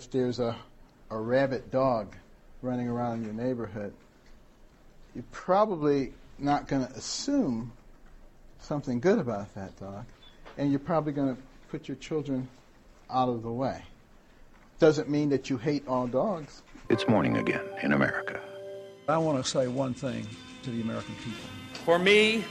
If there's a, a rabid dog running around in your neighborhood, you're probably not going to assume something good about that dog, and you're probably going to put your children out of the way. Doesn't mean that you hate all dogs. It's morning again in America. I want to say one thing to the American people. For me,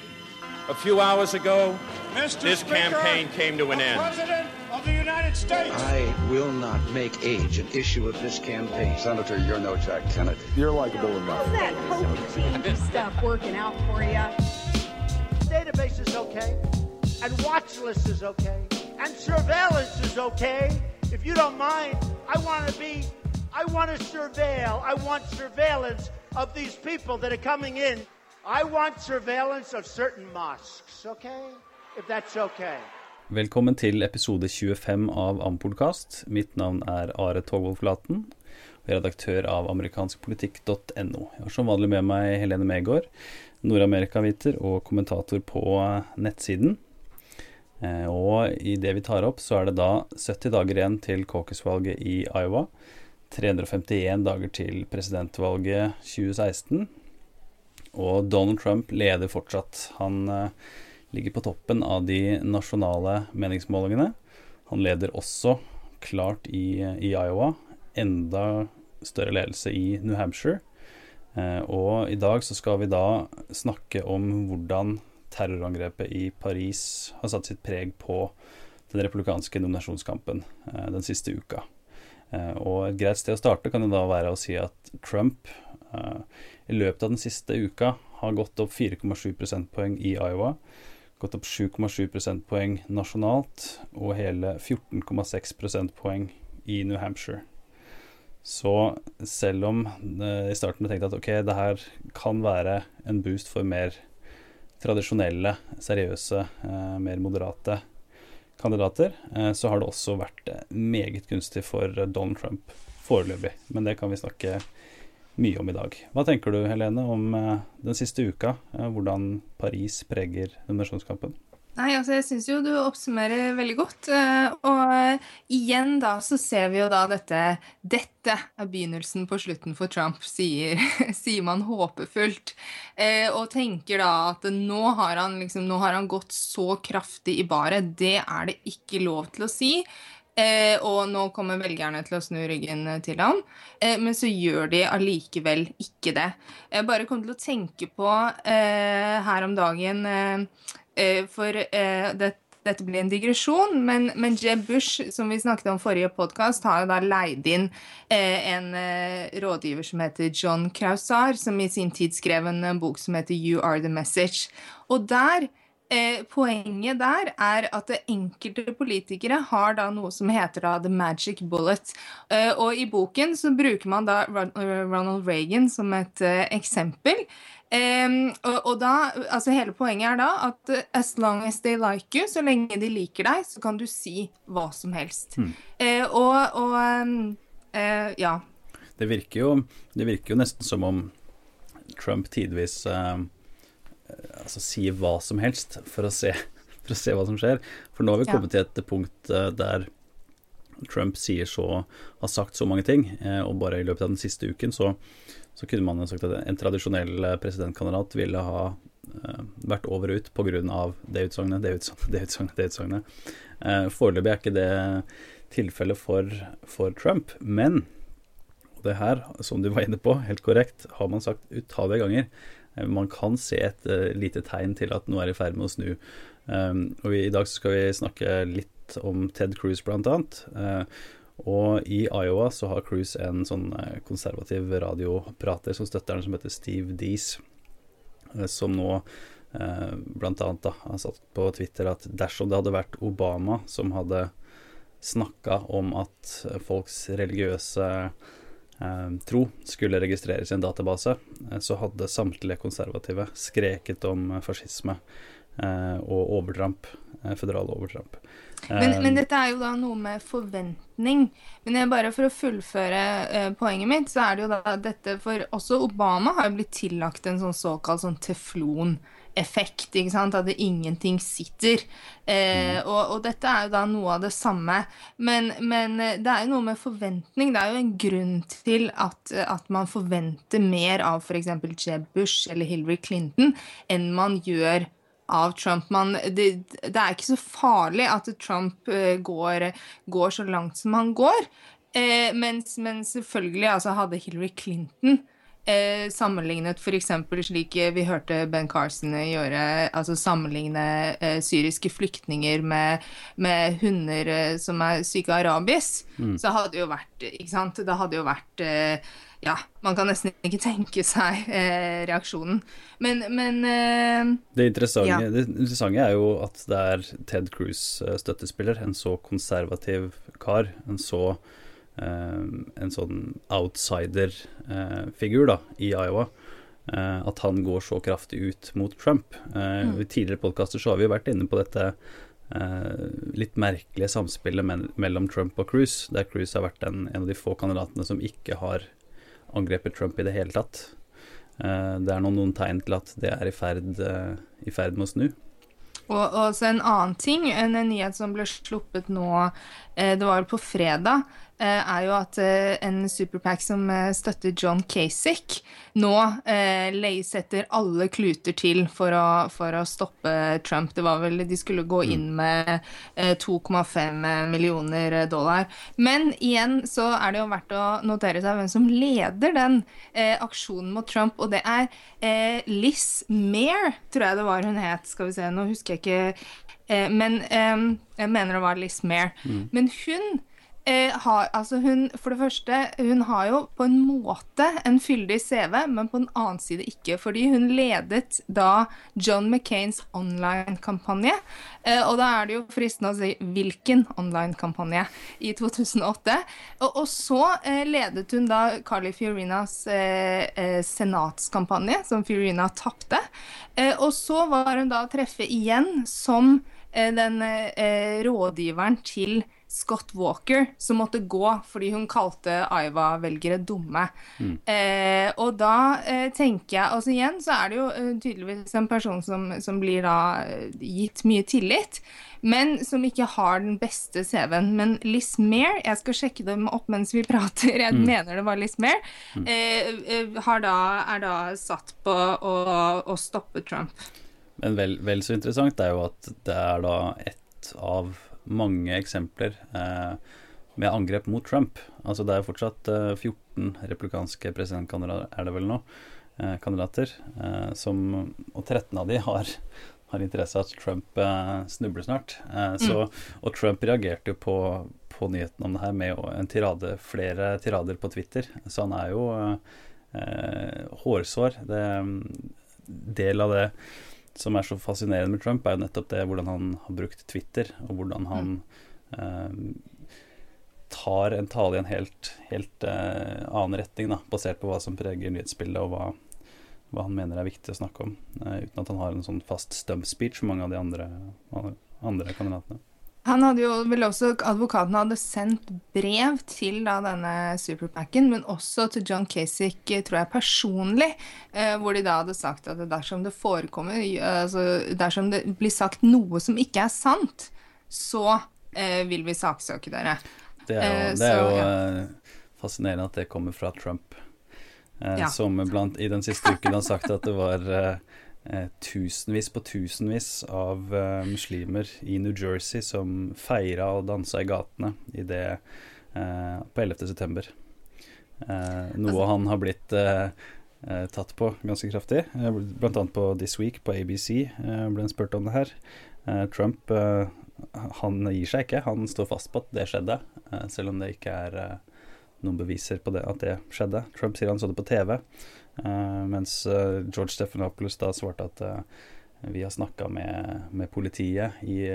a few hours ago, Mr. this Speaker, campaign came to an end. President of the United States. I will not make age an issue of this campaign. Senator, you're no Jack Kennedy. You're likable enough. How's that potency stuff working out for you? Database is okay, and watch list is okay, and surveillance is okay. If you don't mind, I want to be, I want to surveil, I want surveillance of these people that are coming in. I want surveillance of certain mosques, okay? If that's okay. Velkommen til episode 25 av Ampolkast. Mitt navn er Are Togolf Laten. og er redaktør av amerikanskpolitikk.no. Jeg har som vanlig med meg Helene Megård, Nord-Amerika-viter og kommentator på nettsiden. Eh, Og i det vi tar opp, så er det da 70 dager igjen til caucus-valget i Iowa. 351 dager til presidentvalget 2016. Og Donald Trump leder fortsatt. Han eh, ligger på toppen av de nasjonale meningsmålingene. Han leder også klart i, i Iowa. Enda større ledelse i New Hampshire. Eh, og i dag så skal vi da snakke om hvordan terrorangrepet i Paris har satt sitt preg på den republikanske nominasjonskampen eh, den siste uka. Eh, og et greit sted å starte kan jo da være å si at Trump eh, i løpet av den siste uka har gått opp 4,7 prosentpoeng i Iowa, gått opp 7,7 prosentpoeng nasjonalt og hele 14,6 prosentpoeng i New Hampshire. Så selv om eh, i starten ble tenkte at ok, det her kan være en boost for mer tradisjonelle, seriøse, eh, mer moderate kandidater, eh, så har det også vært meget gunstig for Donald Trump foreløpig. Men det kan vi snakke mye om i dag. Hva tenker du Helene om eh, den siste uka? Eh, hvordan Paris preger nominasjonskampen? Nei, altså jeg syns jo du oppsummerer veldig godt. eh, Og igjen da så ser vi jo da dette Dette er begynnelsen på slutten for Trump, sier, sier man håpefullt. Og tenker da at nå har han liksom Nå har han gått så kraftig i baret. Det er det ikke lov til å si. Eh, og nå kommer velgerne til å snu ryggen til ham. Eh, men så gjør de allikevel ikke det. Jeg bare kom til å tenke på eh, her om dagen eh, eh, For eh, det, dette blir en digresjon, men, men Jeb Bush, som vi snakket om forrige podkast, har jo da leid inn en rådgiver som heter John Krausar, som i sin tid skrev en bok som heter You Are The Message. Og der Eh, poenget der er at enkelte politikere har da noe som heter da the magic bullet. Eh, og i boken så bruker man da eh, Ronald Reagan som et eh, eksempel. Um, og, og da, altså Hele poenget er da at uh, as long as they like you, så lenge de liker deg, så kan du si hva som helst. Eh, og og um, uh, ja. Det virker jo, det virker jo nesten som om Trump tidvis eh, altså sier hva som helst for å, se, for å se hva som skjer. For nå har vi Ja. kommet til et punkt eh, der Trump så, har sagt så mange ting, eh, og bare i løpet av den siste uken så, så kunne man sagt at en tradisjonell eh, presidentkandidat ville ha eh, vært over og ut pga. det utsagnet, det utsagnet, det utsagnet, det utsagnet. Eh, Foreløpig er ikke det tilfellet for, for Trump, men det her, som du var inne på, helt korrekt, har man sagt utallige ganger. Man kan se et uh, lite tegn til at noe er i ferd med å snu. Um, og i dag skal vi snakke litt om Ted Cruz, blant annet. Eh, og i Iowa så har Cruz en sånn eh, konservativ radioprater som støtter han, som heter Steve Dees, som nå eh, blant annet har satt på Twitter at dersom det hadde vært Obama som hadde snakka om at folks religiøse tro skulle registreres i en database, eh, så hadde samtlige konservative skreket om eh, fascisme eh, og overtramp, Føderal overtramp. Men, men dette er jo da noe med forventning. Men jeg bare for å fullføre poenget mitt, så er det jo da dette For også Obama har jo blitt tillagt en sånn såkalt sånn teflon-effekt. ikke sant? At det ingenting sitter. Eh, og, og dette er jo da noe av det samme. Men, men eh, det er jo noe med forventning. Det er jo en grunn til at, at man forventer mer av f.eks. Jeb Bush eller Hillary Clinton enn man gjør av Trump. Man, det, det, er ikke så farlig at Trump uh, går, går, så langt som han går. Eh, mens, men selvfølgelig altså, hadde Hillary Clinton eh, sammenlignet f.eks. slik vi hørte Ben Carson gjøre, altså sammenligne eh, syriske flyktninger med, med hunder eh, som er syke av rabies, mm. så hadde jo vært ikke sant? Det hadde jo vært eh, ja, man kan nesten ikke tenke seg eh, reaksjonen. Men, men eh, det, interessante, ja. det, interessante, er jo at det er Ted Cruz støttespiller, en så konservativ kar, en så eh, en sånn outsider-figur da, i Iowa. Eh, at han går så kraftig ut mot Trump. Eh, mm. I tidligere podkaster så har vi jo vært inne på dette litt merkelige samspillet mellom Trump og Cruz, der Cruz har vært en, en av de få kandidatene som ikke har angrepet Trump i det hele tatt. Det er noen, noen tegn til at det er i ferd, i ferd med å snu. Og, og så en annen ting, en, en nyhet som ble sluppet nå, det var på fredag, er jo at en superpack som støtter John Kasich, nå setter alle kluter til for å, for å, stoppe Trump. Det var vel De skulle gå inn med 2,5 millioner dollar. Men igjen så er det jo verdt å notere seg hvem som leder den aksjonen mot Trump, og det er Liz Mair, tror jeg det var hun het. Skal vi se, nå husker jeg ikke men jeg mener det var Liz Mair. Mm. Men hun Eh, har, altså hun, for det første, hun har jo på en måte en fyldig CV, men på den annen side ikke. Fordi hun ledet da John McCains online-kampanje. Eh, og da er det jo fristende å si hvilken online-kampanje i 2008. Og, og så eh, ledet hun da Carly Fiorinas senatskampanje, som Fiorina tapte. og så var hun da å treffe igjen som den rådgiveren til Scott Walker, som måtte gå fordi hun kalte Aiva-velgere dumme. Mm. Eh, og da eh, tenker jeg Altså igjen så er det jo uh, tydeligvis en person som, som blir da gitt mye tillit, men som ikke har den beste CV-en. Men Liz Mair, jeg skal sjekke dem opp mens vi prater, jeg mm. mener det var Liz Mair, mm. eh, er da satt på å, å stoppe Trump. Men vel, vel så interessant er jo at det er da ett av mange eksempler eh, med angrep mot Trump. Altså Det er fortsatt eh, 14 replikanske presidentkandidater, er det vel nå, eh, kandidater, eh, som, og 13 av de har, har interesse av at Trump eh, snubler snart. Eh, så, mm. Og Trump reagerte jo på, på nyheten om det her med en tirade, flere tirader på Twitter. Så han er jo hårsår. Det, del av det som er så fascinerende med Trump, er jo nettopp det hvordan han har brukt Twitter, og hvordan han mm. eh, tar en tale i en helt, helt eh, annen retning, da, basert på hva som preger nyhetsbildet, og hva, hva, han mener er viktig å snakke om, eh, uten at han har en sånn fast stump speech som mange av de andre, andre kandidatene. Han hadde jo vel også, Advokaten hadde sendt brev til da, denne superpacken, men også til John Kasich, tror jeg personlig, eh, hvor de da hadde sagt at dersom det forekommer altså Dersom det blir sagt noe som ikke er sant, så eh, vil vi saksøke dere. Det er jo, eh, det er jo ja. Eh, fascinerende at det kommer fra Trump, eh, ja. som blant, i den siste uken har sagt at det var eh, eh, tusenvis på tusenvis av eh, muslimer i New Jersey som feira og dansa i gatene i det, eh, på 11. september. Eh, noe altså, han har blitt eh, eh, tatt på ganske kraftig. blant annet på This Week på ABC ble han spurt om det her. Trump han gir seg ikke, han står fast på at det skjedde, selv om det ikke er noen beviser på det, at det skjedde. Trump sier han så det på TV. Uh, mens uh, George Stephanopoulos da svarte at uh, vi har snakka med, med, politiet i,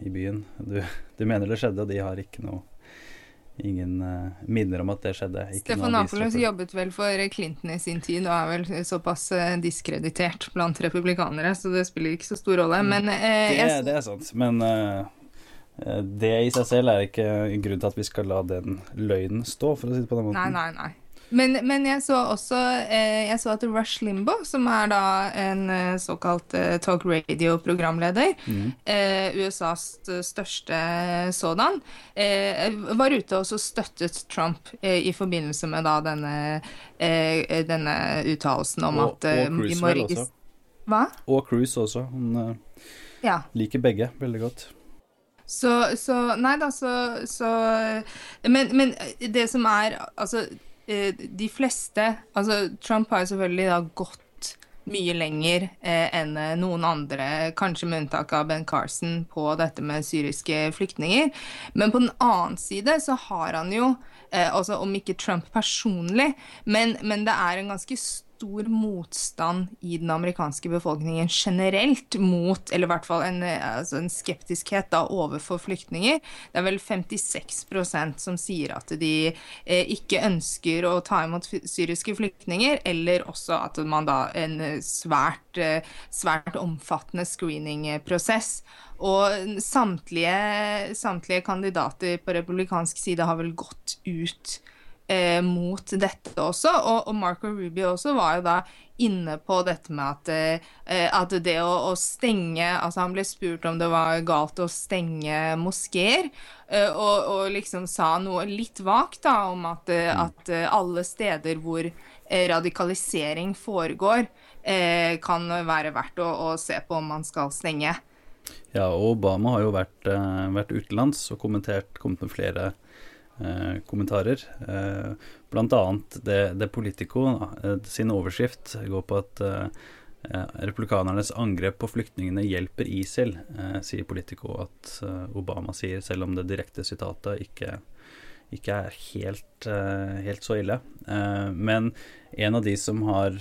i byen. Du, du, mener det skjedde, og de har ikke noe Ingen minner om at det skjedde. Stephanopoulos jobbet vel for Clinton i sin tid og er vel såpass diskreditert blant republikanere, så det spiller ikke så stor rolle. Men det, det, er sant. Men Det i seg selv er ikke grunn til at vi skal la den løgnen stå, for å si det på den måten. Nei, nei, nei. Men, men, jeg så også eh, Jeg så at Rush Limbo, som er da en eh, såkalt eh, talk radio-programleder, mm. eh, USAs største sådan, eh, var ute og støttet Trump eh, i forbindelse med da denne, denne uttalelsen om og, at Og Cruise vel også. Hva? Og Cruise også. Hun ja. liker begge veldig godt. Så, så Nei da, så, så men, men det som er Altså Eh, de fleste Altså, Trump har jo selvfølgelig da gått mye lenger eh, enn eh, noen andre, kanskje med unntak av Ben Carson, på dette med syriske flyktninger. Men på den annen side så har han jo, eh, altså om ikke Trump personlig, men, men det er en ganske stor stor motstand i den amerikanske befolkningen generelt mot, eller i hvert fall en, altså en skeptiskhet da overfor flyktninger. Det er vel 56% som sier at de eh, ikke ønsker å ta imot syriske flyktninger, eller også at man da en svært, eh, svært omfattende screeningprosess. Og samtlige, samtlige kandidater på republikansk side har vel gått ut eh, mot dette også. Og, og, Marco Rubio også var jo da inne på dette med at, eh, at det å, å, stenge Altså han ble spurt om det var galt å stenge moskeer, eh, og, og, liksom sa noe litt vagt da om at, eh, mm. at eh, alle steder hvor eh, radikalisering foregår, kan være verdt å, å se på om man skal stenge. Ja, og Obama har jo vært, vært utenlands og kommentert, kommet med flere Eh, kommentarer. Eh, blant annet det, det Politico eh, sin overskrift går på at republikanernes angrep på flyktningene hjelper ISIL, sier Politico at Obama sier, selv om det direkte sitatet ikke, ikke er helt, helt, så ille. men en av de som har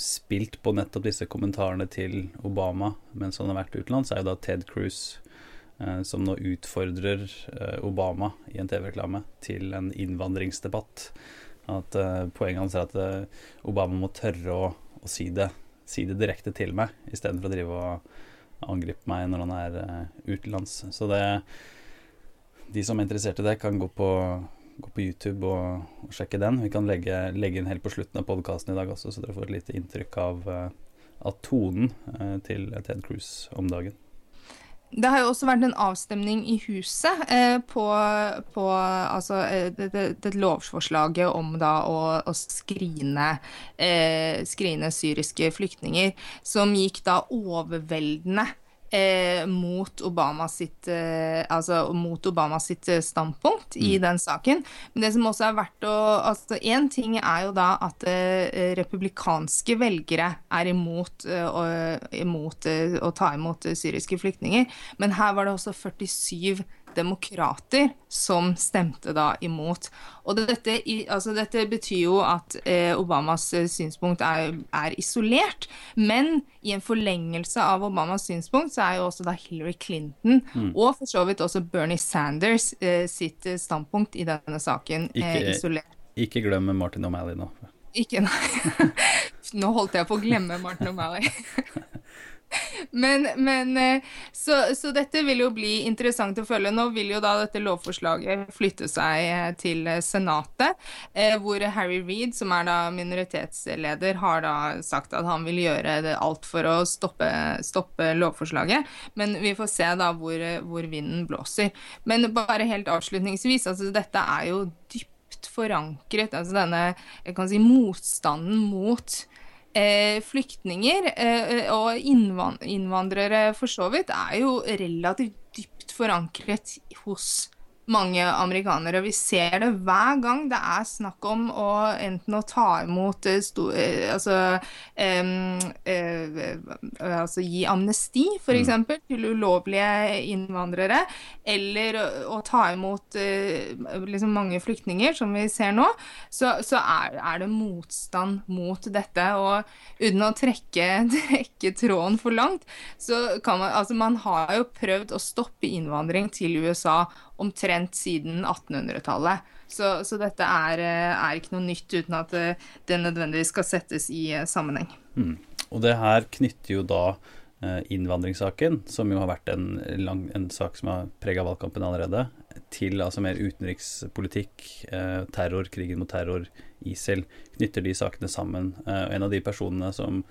spilt på nettopp disse kommentarene til Obama mens han har vært utenlands, er jo da Ted Cruz Eh, som nå utfordrer eh, Obama i en TV-reklame til en innvandringsdebatt. At uh, Poenget hans er at Obama må tørre å, å si, det, si, det, direkte til meg, istedenfor å drive og angripe meg når han er utenlands. Så det De som er interessert i det, kan gå på, gå på YouTube og, og, sjekke den. Vi kan legge, legge inn helt på slutten av podkasten i dag også, så dere får et lite inntrykk av, av tonen til Ted Cruz om dagen. Det har jo også vært en avstemning i huset eh, på, på altså, eh, det, det, det, lovforslaget om da å, å skrine, eh, skrine syriske flyktninger, som gikk da overveldende eh, mot Obama sitt, eh, altså, mot Obama sitt eh, standpunkt i mm. den saken. Men det som også er verdt å altså Én ting er jo da at eh, republikanske velgere er imot, eh, imot eh, å ta imot syriske flyktninger, men her var det også 47 demokrater som stemte da imot. Og dette, altså dette betyr jo at eh, Obamas eh, synspunkt er, er, isolert, men i en forlengelse av Obamas synspunkt så er jo også da Hillary Clinton mm. og for så vidt også Bernie Sanders eh, sitt eh, standpunkt i denne saken eh, ikke, isolert. Ikke glem Martin O'Malley nå. Ikke, nei. nå holdt jeg på å glemme Martin O'Malley. Men, men eh, så, så, dette vil jo bli interessant å følge. Nå vil jo da dette lovforslaget flytte seg eh, til Senatet, eh, hvor Harry Reed, som er da minoritetsleder, har da sagt at han vil gjøre alt for å stoppe, stoppe lovforslaget. Men vi får se da hvor, hvor, vinden blåser. Men bare helt avslutningsvis, altså dette er jo dypt forankret, altså denne jeg kan si, motstanden mot flyktninger eh, og innvandrere for så vidt er jo relativt dypt forankret hos mange amerikanere. Vi ser det hver gang det er snakk om å enten å ta imot eh, altså, um, uh, altså, gi amnesti, f.eks., mm. til ulovlige innvandrere, eller å, ta imot uh, liksom mange flyktninger, som vi ser nå, så, så er, er, det motstand mot dette. Og uten å trekke, trekke tråden for langt, så kan man Altså, man har jo prøvd å stoppe innvandring til USA omtrent siden 1800-tallet. Så, så, dette er, eh, er, ikke noe nytt, uten at det, eh, nødvendigvis skal settes i eh, sammenheng. Mm. Og det her knytter jo da innvandringssaken, som jo har vært en, lang, en sak som har prega valgkampen allerede, til altså mer utenrikspolitikk, terror, krigen mot terror, ISIL, knytter de sakene sammen. En av de personene som,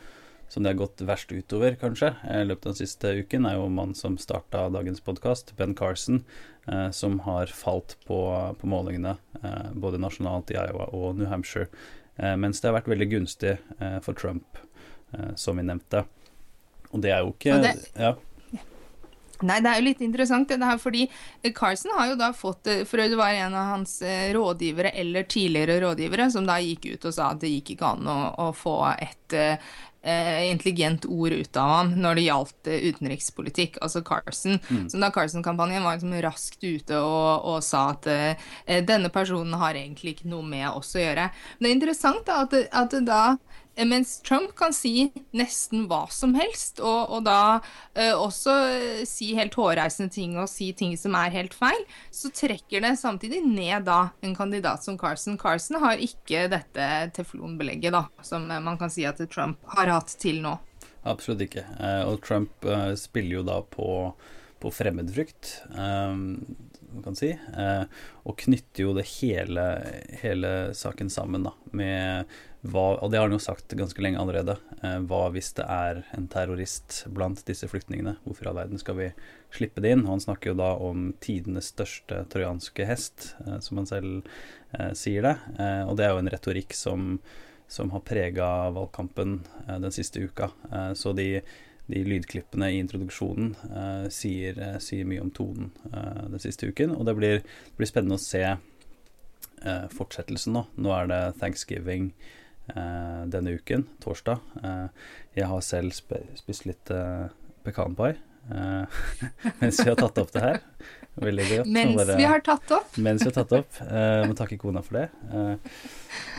som det har gått verst utover, kanskje, i løpet av den siste uken, er jo mannen som starta dagens podkast, Ben Carson, som har falt på, på målingene eh, både nasjonalt i Iowa og New Hampshire. Eh, mens det har vært veldig gunstig eh, for Trump, eh, som vi nevnte. Og det er jo ikke det, ja. Nei, det er jo litt interessant det her, fordi Carson har jo da fått For det var en av hans rådgivere, eller tidligere rådgivere, som da gikk ut og sa at det gikk ikke an å, å få et eh, intelligent ord ut av han når det gjaldt eh, utenrikspolitikk, altså Carson. Mm. Så da Carson-kampanjen var liksom raskt ute og, og sa at eh, denne personen har egentlig ikke noe med oss å gjøre. Men det er interessant da, at, at da Eh, mens Trump kan si nesten hva som helst, og, og da eh, også eh, si helt hårreisende ting og si ting som er helt feil, så trekker det samtidig ned da en kandidat som Carson. Carson har ikke dette teflonbelegget da, som man kan si at Trump har hatt til nå. Absolutt ikke. Eh, og Trump eh, spiller jo da på, på fremmedfrykt. Um, man kan si, eh, og knytter jo det hele, hele saken sammen da, med hva, og det har han jo sagt ganske lenge allerede, eh, hva hvis det er en terrorist blant disse flyktningene? Hvorfor i all verden skal vi slippe det inn? Og han snakker jo da om tidenes største trojanske hest, eh, som han selv eh, sier det. Eh, og det er jo en retorikk som, som har prega valgkampen eh, den siste uka. Så de de lydklippene i introduksjonen uh, sier, uh, sier, mye om tonen uh, den siste uken. Og det blir, det blir spennende å se fortsettelsen nå. Nå er det thanksgiving denne uken, torsdag. jeg har selv sp spist litt pekanpai mens vi har tatt opp det her. Veldig godt. Mens bare, vi har tatt opp. mens vi har tatt opp. må takke kona for det.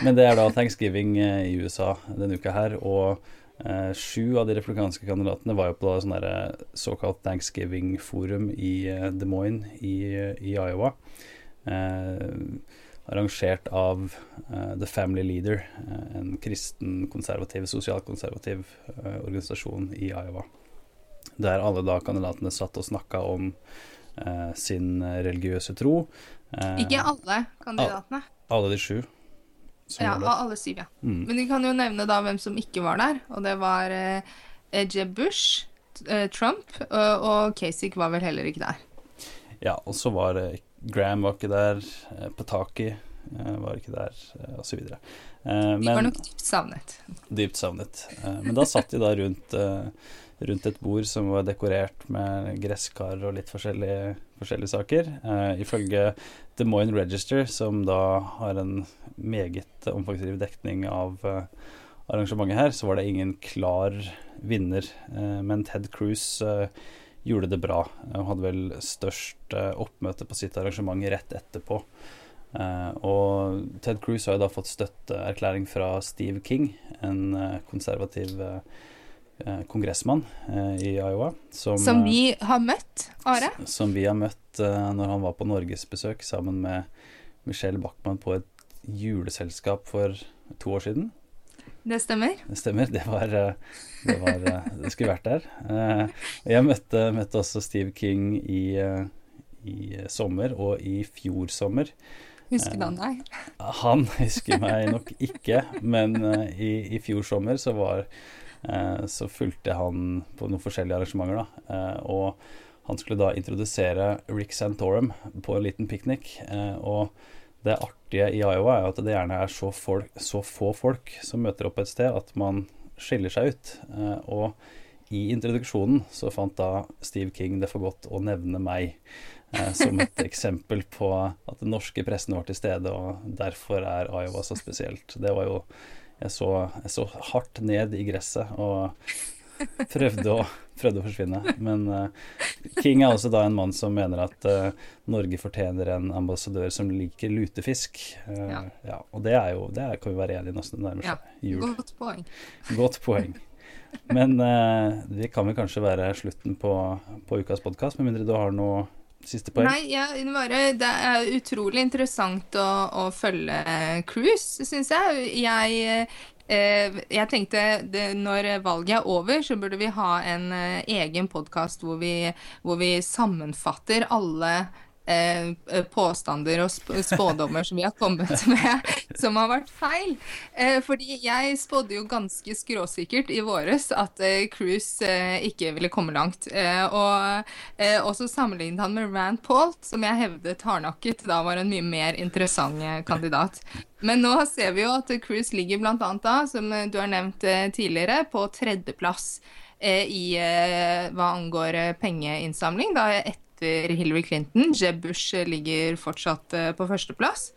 men det er da thanksgiving i USA denne uka her. og Eh, sju av de republikanske kandidatene var jo på sånn eh, såkalt Thanksgiving-forum i eh, Des Moines i, i Iowa. Eh, arrangert av eh, The Family Leader, en kristen, konservativ, sosialkonservativ organisasjon i Iowa. Der alle da kandidatene satt og snakka om sin religiøse tro. Ikke alle kandidatene? Alle de sju. Ja, av alle syv, ja. Mm. Men vi kan jo nevne da hvem som ikke var der, og det var eh, Jeb Bush, eh, Trump, og, og Kasich var vel heller ikke der. Ja, og så var eh, Graham var ikke der, eh, Pataki eh, var ikke der, eh, og så videre. Eh, de var nok dypt savnet. Dypt savnet. men da satt de da rundt rundt et bord som var dekorert med gresskar og litt forskjellige, forskjellige saker. Eh, ifølge Des Moines Register, som da har en meget omfangsrik dekning av eh, arrangementet her, så var det ingen klar vinner. Eh, men Ted Cruz gjorde det bra. Han hadde vel størst oppmøte på sitt arrangement rett etterpå. og Ted Cruz har jo da fått støtteerklæring fra Steve King, en konservativ uh, Eh, kongressmann eh, i Iowa. Som, som, vi har møtt, Are? Som vi har møtt når han var på norgesbesøk sammen med Michelle Bachmann på et juleselskap for to år siden. Det stemmer. Det stemmer. Det var Det, var, det skulle vært der. Jeg møtte, møtte også Steve King i, i sommer og i fjor sommer. Husker han deg? Han husker meg nok ikke, men i, i fjor sommer så var Eh, så fulgte han på noen forskjellige arrangementer. da, eh, og han skulle da introdusere Rick Santorum på en liten piknik. Eh, og det artige i Iowa er at det gjerne er så, folk, så, få folk som møter opp et sted at man skiller seg ut. og i introduksjonen så fant da Steve King det for godt å nevne meg eh, som et eksempel på at den norske pressen var til stede, og derfor er Iowa så spesielt. Det var jo jeg så, jeg så hardt ned i gresset og prøvde å, prøvde å forsvinne. Men uh, King er også da en mann som mener at uh, Norge fortjener en ambassadør som liker lutefisk. Uh, ja. ja. og det er jo Det er, kan vi være enige i det nærmer seg jul. Godt poeng. Godt poeng. Men det kan vel kanskje være slutten på, på ukas podkast, med mindre du har noe Siste poeng? Nei, ja, det er utrolig interessant å, å følge Cruise, syns jeg. Jeg, eh, jeg tenkte det, når valget er over, så burde vi ha en eh, egen podkast hvor, hvor, vi sammenfatter alle Eh, eh, påstander og spådommer som vi har kommet med, som har vært feil. Eh, fordi jeg spådde jo ganske skråsikkert i våres at Cruise ikke ville komme langt. Og også sammenlignet han med Rand Paul, som jeg hevdet hardnakket da var en mye mer interessant kandidat. Men nå ser vi jo at Cruise ligger bl.a. da, som du har nevnt tidligere, på tredjeplass i hva angår pengeinnsamling. da etter etter Hillary Clinton. Jeb Bush ligger fortsatt eh, på førsteplass.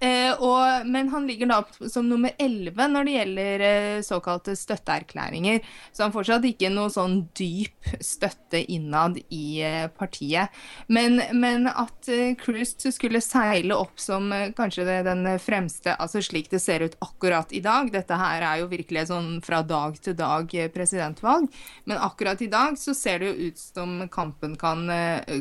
Eh, og, men han ligger da som nummer 11 når det gjelder eh, såkalte støtteerklæringer. Så han fortsatt ikke noe sånn dyp støtte innad i eh, partiet. Men, men at eh, Cruz skulle seile opp som eh, kanskje det, den fremste, altså slik det ser ut akkurat i dag Dette her er jo virkelig sånn fra dag til dag eh, presidentvalg. Men akkurat i dag så ser det jo ut som kampen kan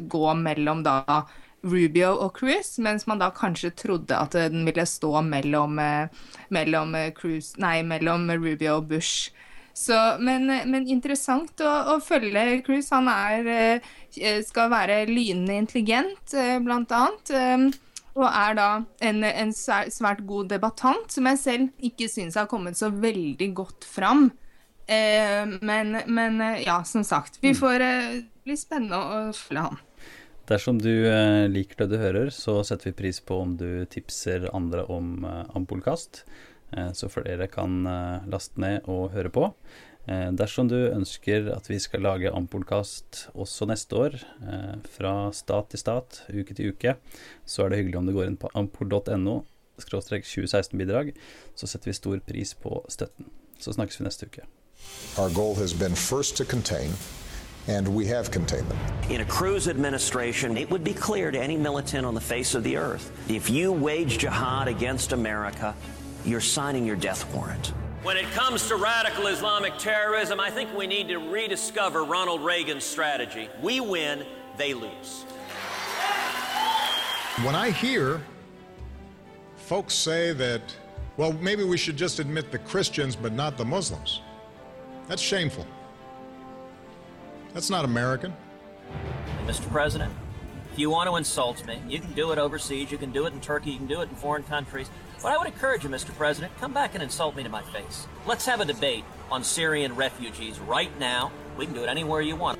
gå mellom da Rubio og Cruz, mens man da kanskje trodde at den ville stå mellom, eh, mellom, eh, Cruz, nei, mellom Rubio og Bush. Så, men, men, interessant å, å følge Cruz. Han er, eh, skal være lynende intelligent, blant annet. Og er da en, en svært god debattant, som jeg selv ikke syns har kommet så veldig godt fram. Men, men ja, som sagt. Vi får, får bli spennende å følge han. Dersom du eh, liker det du hører, så setter vi pris på om du tipser andre om Ampullkast, Ampolkast, eh, så flere kan laste ned og høre på. Dersom du ønsker at vi skal lage Ampolkast også neste år, fra stat til stat, uke til uke, så er det hyggelig om du går inn på ampol.no 2016-bidrag. Så setter vi stor pris på støtten. Så snakkes vi neste uke. Our goal has been first to and we have contained them. In a Cruz administration, it would be clear to any militant on the face of the earth if you wage jihad against America, you're signing your death warrant. When it comes to radical Islamic terrorism, I think we need to rediscover Ronald Reagan's strategy. We win, they lose. When I hear folks say that, well, maybe we should just admit the Christians but not the Muslims, that's shameful. That's not American. Mr. President, if you want to insult me, you can do it overseas, you can do it in Turkey, you can do it in foreign countries. But I would encourage you, Mr. President, come back and insult me to my face. Let's have a debate on Syrian refugees right now. We can do it anywhere you want.